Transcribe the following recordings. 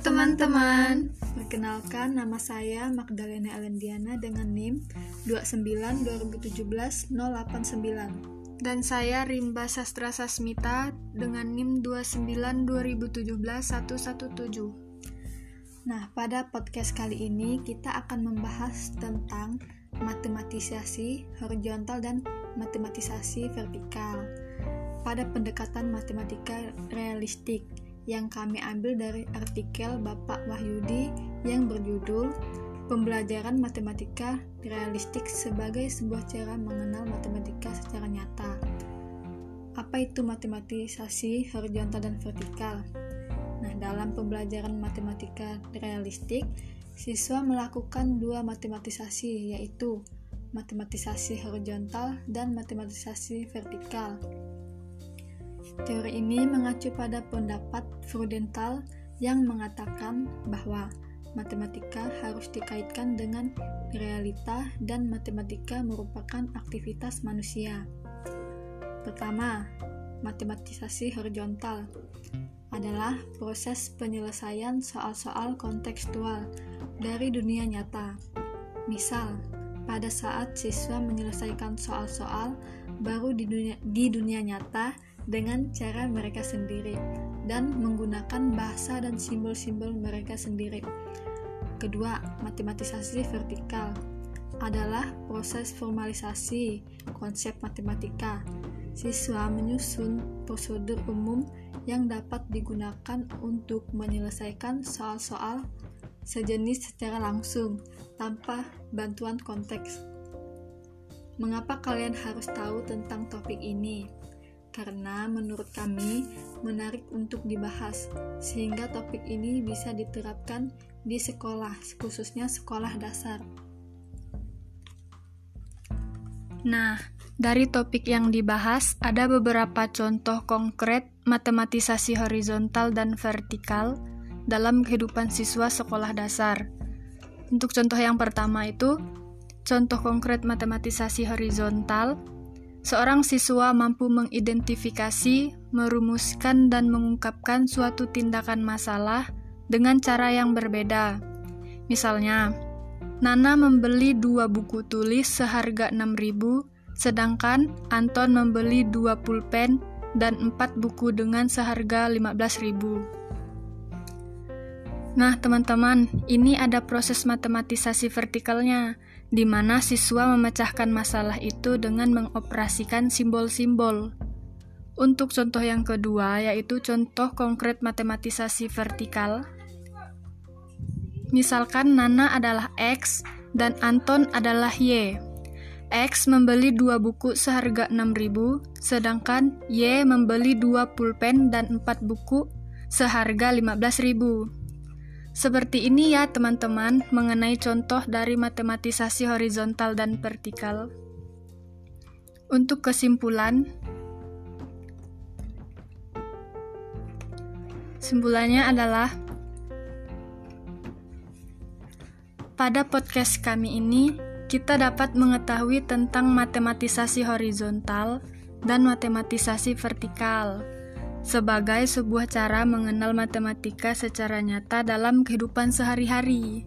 teman-teman. Perkenalkan nama saya Magdalena Elendiana dengan NIM 29-2017-089 Dan saya Rimba Sastra Sasmita dengan NIM 29-2017-117 Nah, pada podcast kali ini kita akan membahas tentang matematisasi horizontal dan matematisasi vertikal. Pada pendekatan matematika realistik yang kami ambil dari artikel Bapak Wahyudi yang berjudul Pembelajaran Matematika Realistik sebagai sebuah cara mengenal matematika secara nyata. Apa itu matematisasi horizontal dan vertikal? Nah, dalam pembelajaran matematika realistik, siswa melakukan dua matematisasi, yaitu matematisasi horizontal dan matematisasi vertikal. Teori ini mengacu pada pendapat Freudenthal yang mengatakan bahwa matematika harus dikaitkan dengan realita dan matematika merupakan aktivitas manusia. Pertama, matematisasi horizontal adalah proses penyelesaian soal-soal kontekstual dari dunia nyata. Misal, pada saat siswa menyelesaikan soal-soal baru di dunia, di dunia nyata dengan cara mereka sendiri dan menggunakan bahasa dan simbol-simbol mereka sendiri. Kedua, matematisasi vertikal adalah proses formalisasi konsep matematika. Siswa menyusun prosedur umum yang dapat digunakan untuk menyelesaikan soal-soal sejenis secara langsung tanpa bantuan konteks. Mengapa kalian harus tahu tentang topik ini? Karena menurut kami menarik untuk dibahas, sehingga topik ini bisa diterapkan di sekolah, khususnya sekolah dasar. Nah, dari topik yang dibahas, ada beberapa contoh konkret matematisasi horizontal dan vertikal dalam kehidupan siswa sekolah dasar. Untuk contoh yang pertama itu, contoh konkret matematisasi horizontal Seorang siswa mampu mengidentifikasi, merumuskan, dan mengungkapkan suatu tindakan masalah dengan cara yang berbeda. Misalnya, Nana membeli dua buku tulis seharga 6000 sedangkan Anton membeli dua pulpen dan empat buku dengan seharga 15.000. Nah, teman-teman, ini ada proses matematisasi vertikalnya di mana siswa memecahkan masalah itu dengan mengoperasikan simbol-simbol. Untuk contoh yang kedua, yaitu contoh konkret matematisasi vertikal. Misalkan Nana adalah X dan Anton adalah Y. X membeli dua buku seharga 6000, sedangkan Y membeli dua pulpen dan empat buku seharga 15000. Seperti ini ya teman-teman mengenai contoh dari matematisasi horizontal dan vertikal. Untuk kesimpulan, Simpulannya adalah pada podcast kami ini kita dapat mengetahui tentang matematisasi horizontal dan matematisasi vertikal sebagai sebuah cara mengenal matematika secara nyata dalam kehidupan sehari-hari.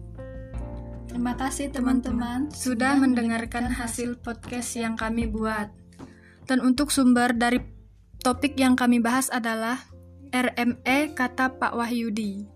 Terima kasih teman-teman sudah mendengarkan hasil podcast yang kami buat. Dan untuk sumber dari topik yang kami bahas adalah RME kata Pak Wahyudi.